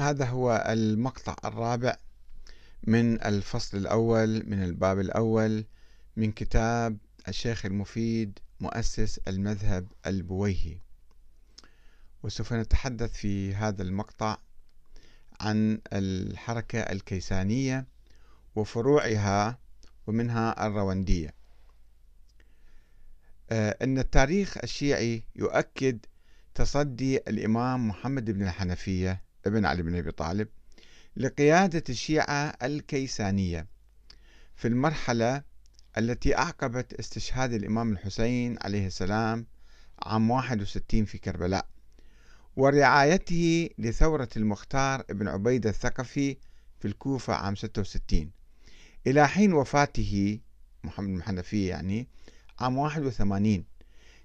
هذا هو المقطع الرابع من الفصل الأول من الباب الأول من كتاب الشيخ المفيد مؤسس المذهب البويهي. وسوف نتحدث في هذا المقطع عن الحركة الكيسانية وفروعها ومنها الروندية آه، أن التاريخ الشيعي يؤكد تصدي الإمام محمد بن الحنفية ابن علي بن أبي طالب لقيادة الشيعة الكيسانية في المرحلة التي أعقبت استشهاد الإمام الحسين عليه السلام عام 61 في كربلاء ورعايته لثورة المختار ابن عبيدة الثقفي في الكوفة عام 66 إلى حين وفاته محمد بن الحنفية يعني عام 81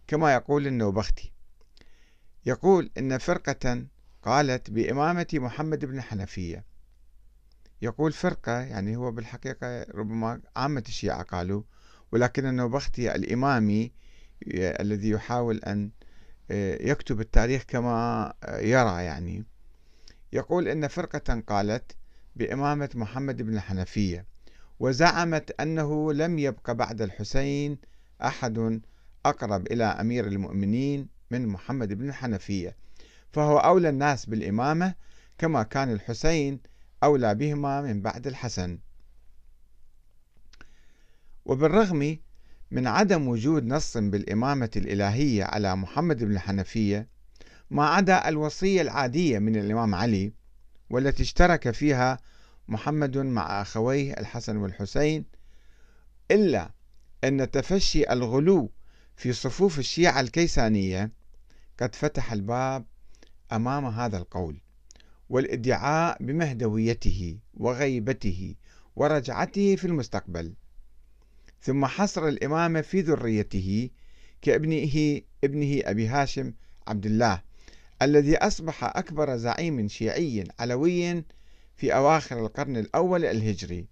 كما يقول النوبختي. يقول إن فرقة قالت بإمامة محمد بن حنفية. يقول فرقة يعني هو بالحقيقة ربما عامة الشيعة قالوا ولكن النوبختي الإمامي الذي يحاول أن آه، يكتب التاريخ كما يرى يعني. يقول إن فرقة قالت بإمامة محمد بن الحنفية وزعمت أنه لم يبق بعد الحسين أحد أقرب إلى أمير المؤمنين من محمد بن الحنفية فهو أولى الناس بالإمامة كما كان الحسين أولى بهما من بعد الحسن. وبالرغم من عدم وجود نص بالإمامة الإلهية على محمد بن الحنفية ما عدا الوصية العادية من الإمام علي والتي اشترك فيها محمد مع أخويه الحسن والحسين إلا أن تفشي الغلو في صفوف الشيعة الكيسانية. قد فتح الباب أمام هذا القول والادعاء بمهدويته وغيبته ورجعته في المستقبل. ثم حصر الامامه في ذريته كابنه ابنه أبي هاشم عبد الله الذي أصبح أكبر زعيم شيعي علوي في أواخر القرن الأول الهجري.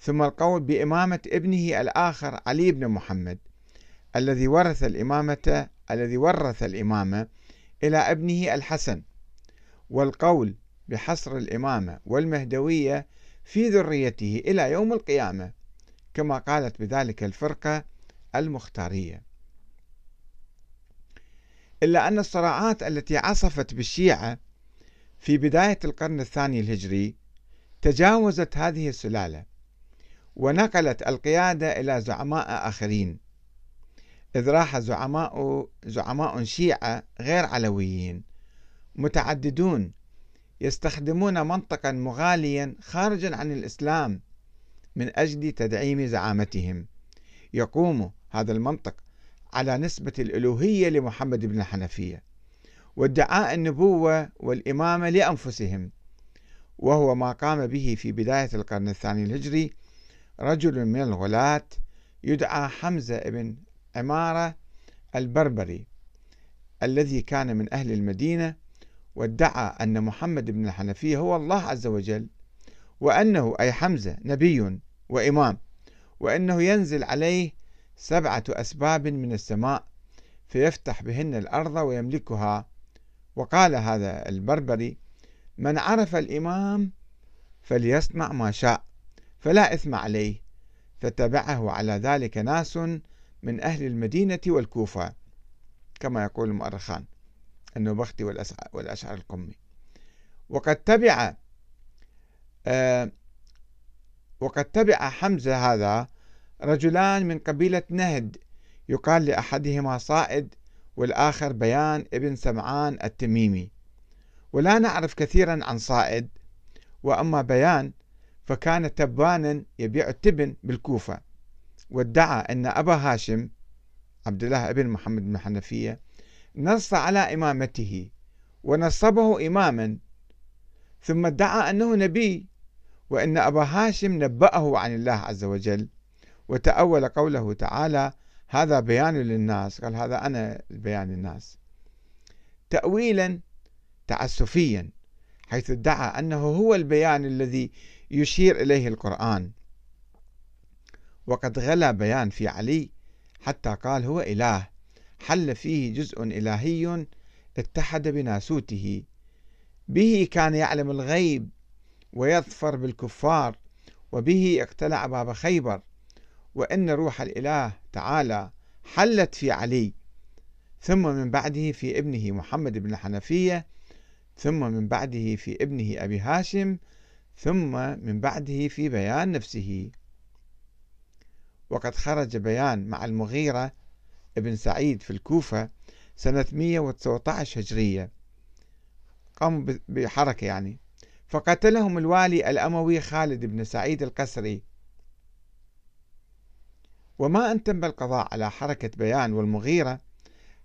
ثم القول بإمامة ابنه الآخر علي بن محمد الذي ورث الإمامة الذي ورث الإمامة إلى ابنه الحسن والقول بحصر الإمامة والمهدوية في ذريته إلى يوم القيامة كما قالت بذلك الفرقة المختارية. إلا أن الصراعات التي عصفت بالشيعة في بداية القرن الثاني الهجري تجاوزت هذه السلالة ونقلت القيادة إلى زعماء آخرين. إذ راح زعماء زعماء شيعة غير علويين متعددون يستخدمون منطقا مغاليا خارجا عن الإسلام من أجل تدعيم زعامتهم. يقوم هذا المنطق على نسبة الألوهية لمحمد بن الحنفية وادعاء النبوة والإمامة لأنفسهم وهو ما قام به في بداية القرن الثاني الهجري. رجل من الغلاة يدعى حمزة بن عمارة البربري الذي كان من أهل المدينة وادعى أن محمد بن الحنفية هو الله عز وجل وأنه أي حمزة نبي وإمام وأنه ينزل عليه سبعة أسباب من السماء فيفتح بهن الأرض ويملكها. وقال هذا البربري من عرف الإمام فليصنع ما شاء فلا إثم عليه فتبعه على ذلك ناس من أهل المدينة والكوفة كما يقول المؤرخان النوبختي والأشعر القمي. وقد تبع آه وقد تبع حمزة هذا رجلان من قبيلة نهد. يقال لأحدهما صائد والآخر بيان ابن سمعان التميمي. ولا نعرف كثيرا عن صائد وأما بيان فكان تبانا يبيع التبن بالكوفة. وادعى أن أبا هاشم عبد الله بن محمد بن حنفية نص على إمامته ونصبه إماما ثم ادعى أنه نبي وأن أبا هاشم نبأه عن الله عز وجل وتأول قوله تعالى هذا بيان للناس. قال هذا أنا بيان للناس. تأويلا تعسفيا حيث ادعى أنه هو البيان الذي يشير إليه القرآن. وقد غلا بيان في علي حتى قال هو إله حل فيه جزء إلهي اتحد بناسوته. به كان يعلم الغيب ويظفر بالكفار وبه اقتلع باب خيبر. وإن روح الإله تعالى حلت في علي. ثم من بعده في ابنه محمد بن الحنفية ثم من بعده في ابنه أبي هاشم ثم من بعده في بيان نفسه. وقد خرج بيان مع المغيرة ابن سعيد في الكوفة سنة 119 هجرية. قاموا بحركة يعني. فقتلهم الوالي الأموي خالد بن سعيد القسري. وما أن تم القضاء على حركة بيان والمغيرة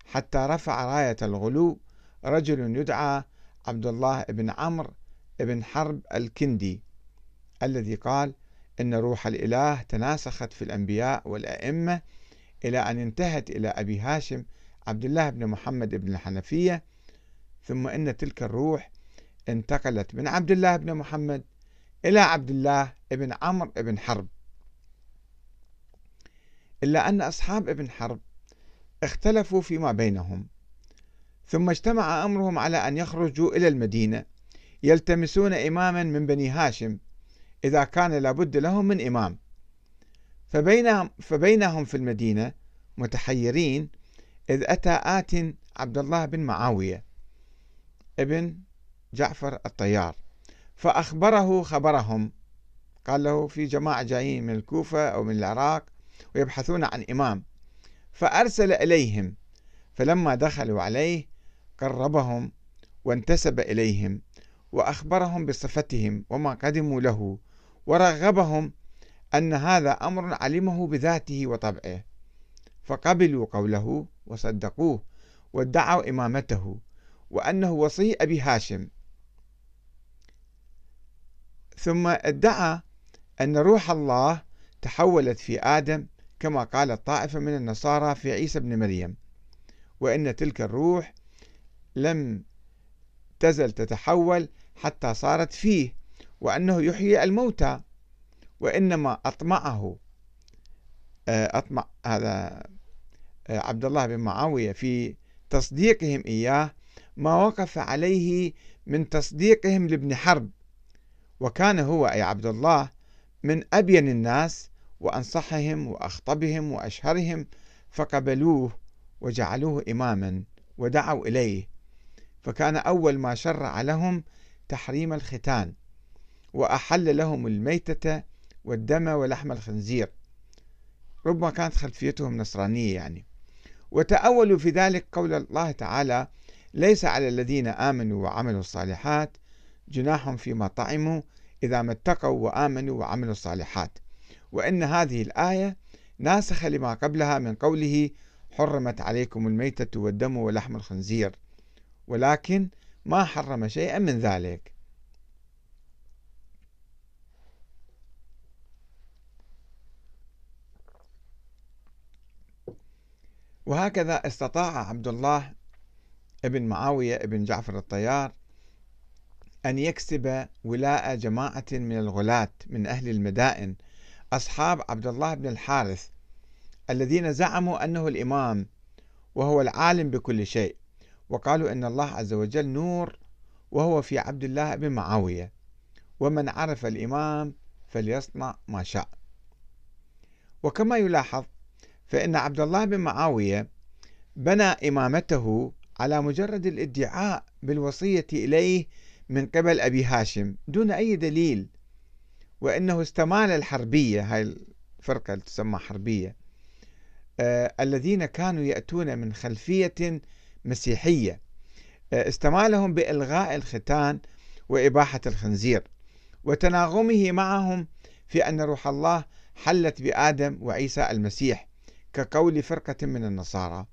حتى رفع راية الغلو رجل يدعى عبد الله بن عمرو بن حرب الكندي الذي قال إن روح الإله تناسخت في الأنبياء والأئمة إلى أن انتهت إلى أبي هاشم عبد الله بن محمد بن الحنفية. ثم إن تلك الروح انتقلت من عبد الله بن محمد إلى عبد الله بن عمرو بن حرب. إلا أن أصحاب ابن حرب اختلفوا فيما بينهم. ثم اجتمع أمرهم على أن يخرجوا إلى المدينة يلتمسون إماما من بني هاشم. إذا كان لابد لهم من إمام. فبينهم, فبينهم في المدينة متحيرين إذ أتى آت عبد الله بن معاوية ابن جعفر الطيار فأخبره خبرهم. قال له في جماعة جايين من الكوفة أو من العراق ويبحثون عن إمام. فأرسل إليهم فلما دخلوا عليه قربهم وانتسب إليهم وأخبرهم بصفتهم وما قدموا له ورغبهم أن هذا أمر علمه بذاته وطبعه. فقبلوا قوله وصدقوه وادعوا إمامته وأنه وصي أبي هاشم. ثم ادعى أن روح الله تحولت في آدم كما قالت طائفة من النصارى في عيسى بن مريم وإن تلك الروح لم تزل تتحول حتى صارت فيه وأنه يحيي الموتى وإنما أطمعه. آه، أطمع هذا آه، عبد الله بن معاوية في تصديقهم إياه ما وقف عليه من تصديقهم لابن حرب. وكان هو أي عبد الله من أبين الناس وأنصحهم وأخطبهم وأشهرهم فقبلوه وجعلوه إماما ودعوا إليه. فكان أول ما شرع لهم تحريم الختان. وأحل لهم الميتة والدم ولحم الخنزير. ربما كانت خلفيتهم نصرانية يعني. وتأولوا في ذلك قول الله تعالى ليس على الذين آمنوا وعملوا الصالحات جناح فيما طعموا إذا ما اتقوا وآمنوا وعملوا الصالحات. وإن هذه الآية ناسخة لما قبلها من قوله حرمت عليكم الميتة والدم ولحم الخنزير. ولكن ما حرم شيئا من ذلك. وهكذا استطاع عبد الله ابن معاوية ابن جعفر الطيار أن يكسب ولاء جماعة من الغلاة من أهل المدائن أصحاب عبد الله بن الحارث الذين زعموا أنه الإمام وهو العالم بكل شيء وقالوا إن الله عز وجل نور وهو في عبد الله بن معاوية ومن عرف الإمام فليصنع ما شاء. وكما يلاحظ فإن عبد الله بن معاوية بنى إمامته على مجرد الادعاء بالوصية إليه من قبل أبي هاشم دون أي دليل وأنه استمال الحربية هاي الفرقة اللي تسمى حربية آه الذين كانوا يأتون من خلفية مسيحية آه استمالهم بإلغاء الختان وإباحة الخنزير وتناغمه معهم في أن روح الله حلت بآدم وعيسى المسيح. كقول فرقة من النصارى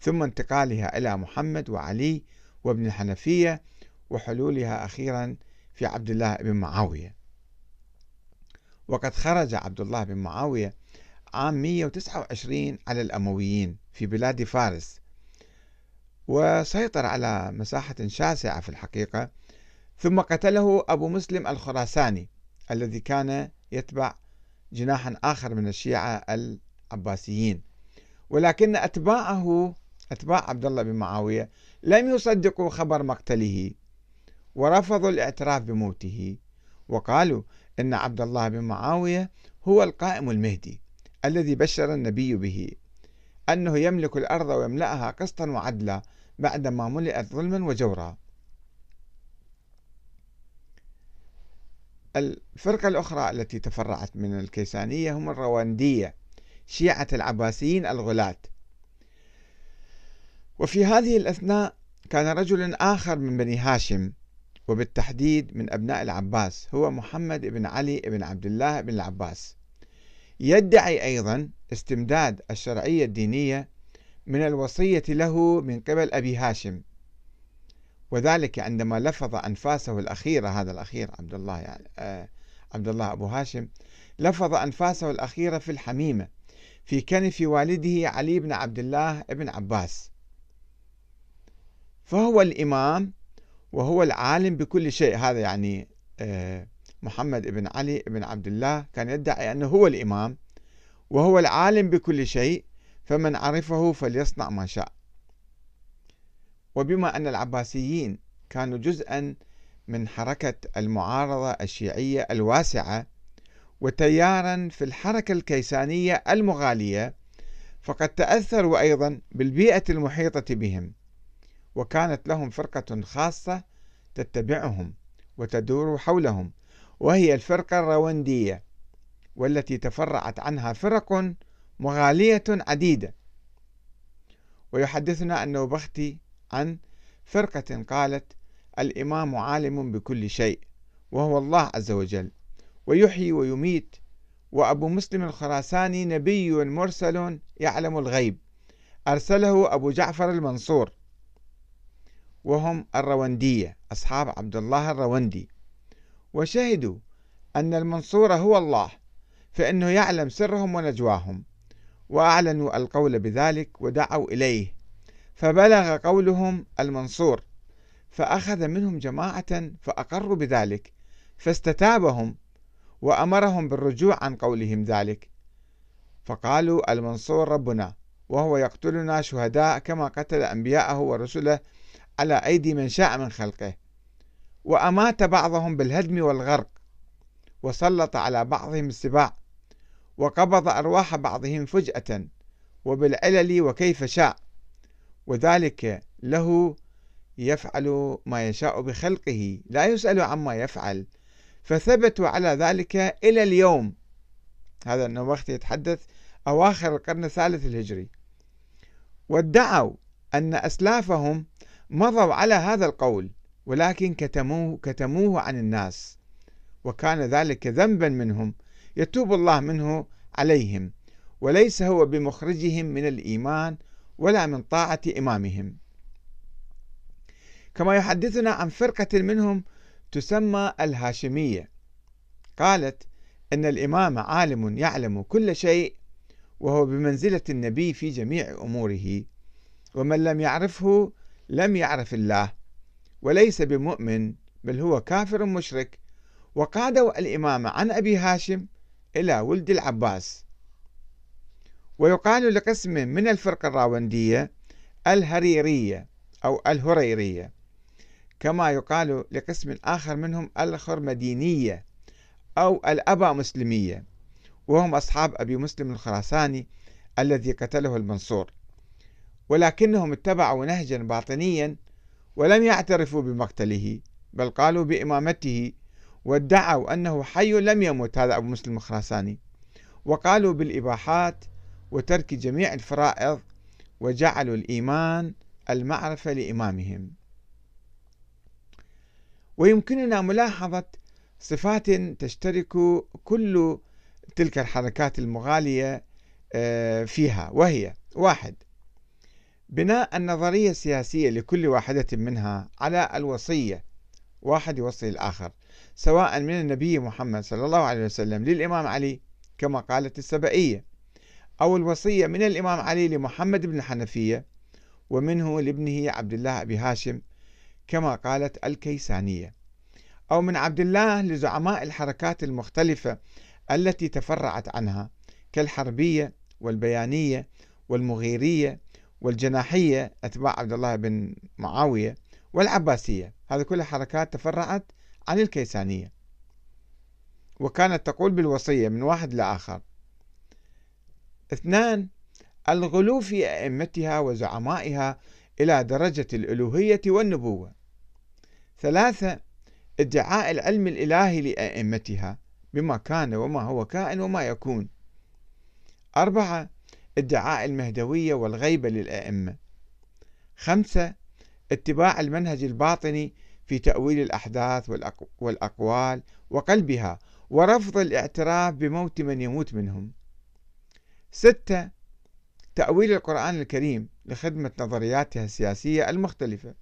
ثم انتقالها إلى محمد وعلي وابن الحنفية وحلولها أخيرا في عبد الله بن معاوية. وقد خرج عبد الله بن معاوية عام 129 على الأمويين في بلاد فارس وسيطر على مساحة شاسعة في الحقيقة ثم قتله أبو مسلم الخراساني الذي كان يتبع جناحا آخر من الشيعة العباسيين. ولكن أتباعه أتباع عبد الله بن معاوية لم يصدقوا خبر مقتله ورفضوا الاعتراف بموته وقالوا إن عبد الله بن معاوية هو القائم المهدي الذي بشر النبي به أنه يملك الأرض ويملأها قسطا وعدلا بعدما ملئت ظلما وجورا. الفرقة الأخرى التي تفرعت من الكيسانية هم الرواندية شيعة العباسيين الغلاة وفي هذه الأثناء كان رجل آخر من بني هاشم وبالتحديد من أبناء العباس هو محمد بن علي بن عبد الله بن العباس. يدعي أيضا استمداد الشرعية الدينية من الوصية له من قبل أبي هاشم. وذلك عندما لفظ أنفاسه الأخيرة هذا الأخير عبد الله يعني آه عبد الله أبو هاشم لفظ أنفاسه الأخيرة في الحميمة. في كنف والده علي بن عبد الله بن عباس. فهو الإمام وهو العالم بكل شيء. هذا يعني آه محمد بن علي بن عبد الله كان يدعي أنه هو الإمام وهو العالم بكل شيء. فمن عرفه فليصنع ما شاء. وبما أن العباسيين كانوا جزءا من حركة المعارضة الشيعية الواسعة وتيارا في الحركة الكيسانية المغالية فقد تأثروا أيضا بالبيئة المحيطة بهم وكانت لهم فرقة خاصة تتبعهم وتدور حولهم وهي الفرقة الروندية والتي تفرعت عنها فرق مغالية عديدة. ويحدثنا أنه بختي عن فرقة قالت الإمام عالم بكل شيء وهو الله عز وجل. ويحيي ويميت. وأبو مسلم الخراساني نبي مرسل يعلم الغيب. أرسله أبو جعفر المنصور. وهم الروندية أصحاب عبد الله الروندي وشهدوا أن المنصور هو الله فإنه يعلم سرهم ونجواهم. وأعلنوا القول بذلك ودعوا إليه. فبلغ قولهم المنصور فأخذ منهم جماعة فأقروا بذلك فاستتابهم وأمرهم بالرجوع عن قولهم ذلك. فقالوا المنصور ربنا وهو يقتلنا شهداء كما قتل أنبياءه ورسله على أيدي من شاء من خلقه. وأمات بعضهم بالهدم والغرق وسلط على بعضهم السباع وقبض أرواح بعضهم فجأة وبالعلل وكيف شاء. وذلك له يفعل ما يشاء بخلقه لا يسأل عما يفعل. فثبتوا على ذلك إلى اليوم. هذا النوبخت يتحدث أواخر القرن الثالث الهجري. وادعوا أن أسلافهم مضوا على هذا القول ولكن كتموه, كتموه عن الناس وكان ذلك ذنبا منهم يتوب الله منه عليهم وليس هو بمخرجهم من الإيمان ولا من طاعة إمامهم. كما يحدثنا عن فرقة منهم تسمى الهاشمية. قالت أن الإمام عالم يعلم كل شيء وهو بمنزلة النبي في جميع أموره ومن لم يعرفه لم يعرف الله وليس بمؤمن بل هو كافر مشرك. وقادوا الإمام عن أبي هاشم إلى ولد العباس. ويقال لقسم من الفرقة الراوندية الهريرية أو الهريرية. كما يقال لقسم آخر منهم الخرمدينية أو الأبا مسلمية وهم أصحاب أبي مسلم الخراساني الذي قتله المنصور. ولكنهم اتبعوا نهجا باطنيا ولم يعترفوا بمقتله بل قالوا بإمامته وادعوا أنه حي لم يمت هذا أبو مسلم الخراساني. وقالوا بالإباحات وترك جميع الفرائض وجعلوا الإيمان المعرفة لإمامهم. ويمكننا ملاحظة صفات تشترك كل تلك الحركات المغالية آه، فيها وهي واحد بناء النظرية السياسية لكل واحدة منها على الوصية واحد يوصي الآخر سواء من النبي محمد صلى الله عليه وسلم للإمام علي كما قالت السبائية أو الوصية من الإمام علي لمحمد بن الحنفية ومنه لابنه عبد الله أبي هاشم كما قالت الكيسانية. أو من عبد الله لزعماء الحركات المختلفة التي تفرعت عنها كالحربية والبيانية والمغيرية والجناحية أتباع عبد الله بن معاوية والعباسية. هذه كلها حركات تفرعت عن الكيسانية. وكانت تقول بالوصية من واحد لآخر اثنان الغلو في أئمتها وزعمائها إلى درجة الألوهية والنبوة. ثلاثة ادعاء العلم الإلهي لأئمتها بما كان وما هو كائن وما يكون. أربعة ادعاء المهدوية والغيبة للأئمة. خمسة اتباع المنهج الباطني في تأويل الأحداث والأقوال وقلبها ورفض الاعتراف بموت من يموت منهم. ستة تأويل القرآن الكريم لخدمة نظرياتها السياسية المختلفة.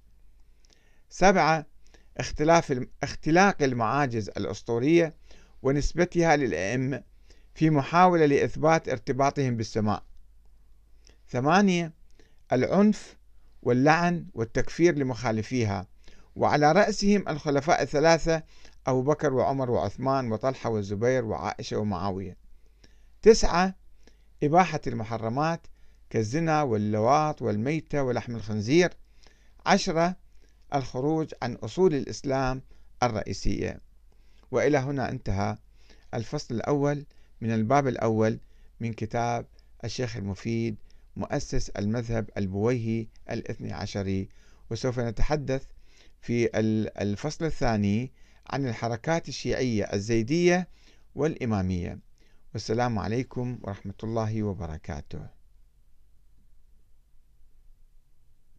سبعة اختلاف اختلاق المعاجز الأسطورية ونسبتها للأئمة في محاولة لإثبات ارتباطهم بالسماء. ثمانية العنف واللعن والتكفير لمخالفيها وعلى رأسهم الخلفاء الثلاثة أبو بكر وعمر وعثمان وطلحة والزبير وعائشة ومعاوية. تسعة إباحة المحرمات كالزنا واللواط والميتة ولحم الخنزير. عشرة الخروج عن أصول الإسلام الرئيسية. وإلى هنا انتهى الفصل الأول من الباب الأول من كتاب الشيخ المفيد مؤسس المذهب البويهي الاثني عشري وسوف نتحدث في الفصل الثاني عن الحركات الشيعية الزيدية والإمامية. والسلام عليكم ورحمة الله وبركاته.